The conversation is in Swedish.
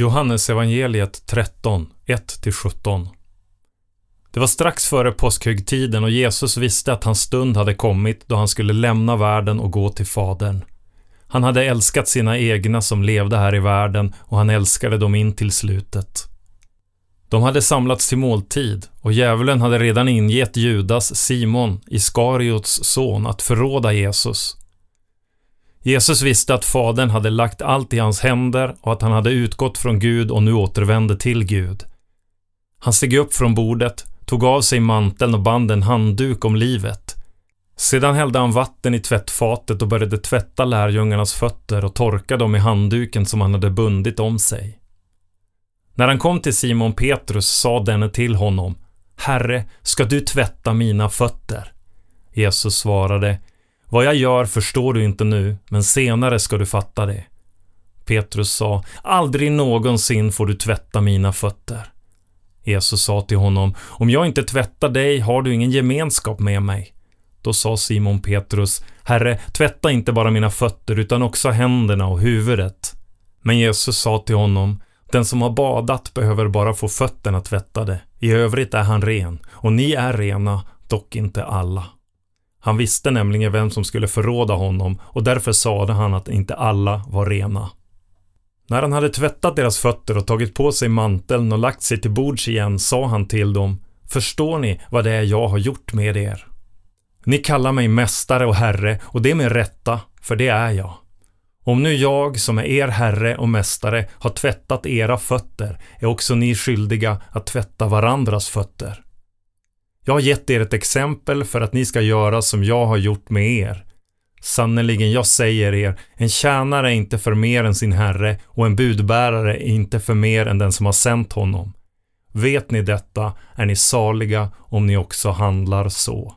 Johannes evangeliet 13, 1-17 Det var strax före påskhögtiden och Jesus visste att hans stund hade kommit då han skulle lämna världen och gå till Fadern. Han hade älskat sina egna som levde här i världen och han älskade dem in till slutet. De hade samlats till måltid och djävulen hade redan ingett Judas, Simon, Iskariots son, att förråda Jesus. Jesus visste att Fadern hade lagt allt i hans händer och att han hade utgått från Gud och nu återvände till Gud. Han steg upp från bordet, tog av sig manteln och band en handduk om livet. Sedan hällde han vatten i tvättfatet och började tvätta lärjungarnas fötter och torka dem i handduken som han hade bundit om sig. När han kom till Simon Petrus sa denne till honom Herre, ska du tvätta mina fötter? Jesus svarade vad jag gör förstår du inte nu, men senare ska du fatta det. Petrus sa Aldrig någonsin får du tvätta mina fötter. Jesus sa till honom Om jag inte tvättar dig har du ingen gemenskap med mig. Då sa Simon Petrus Herre, tvätta inte bara mina fötter utan också händerna och huvudet. Men Jesus sa till honom den som har badat behöver bara få fötterna tvättade. I övrigt är han ren. Och ni är rena, dock inte alla. Han visste nämligen vem som skulle förråda honom och därför sade han att inte alla var rena. När han hade tvättat deras fötter och tagit på sig manteln och lagt sig till bords igen sa han till dem Förstår ni vad det är jag har gjort med er? Ni kallar mig mästare och herre och det med rätta, för det är jag. Om nu jag, som är er herre och mästare, har tvättat era fötter, är också ni skyldiga att tvätta varandras fötter. Jag har gett er ett exempel för att ni ska göra som jag har gjort med er. Sannerligen, jag säger er, en tjänare är inte för mer än sin herre och en budbärare är inte för mer än den som har sänt honom. Vet ni detta är ni saliga om ni också handlar så.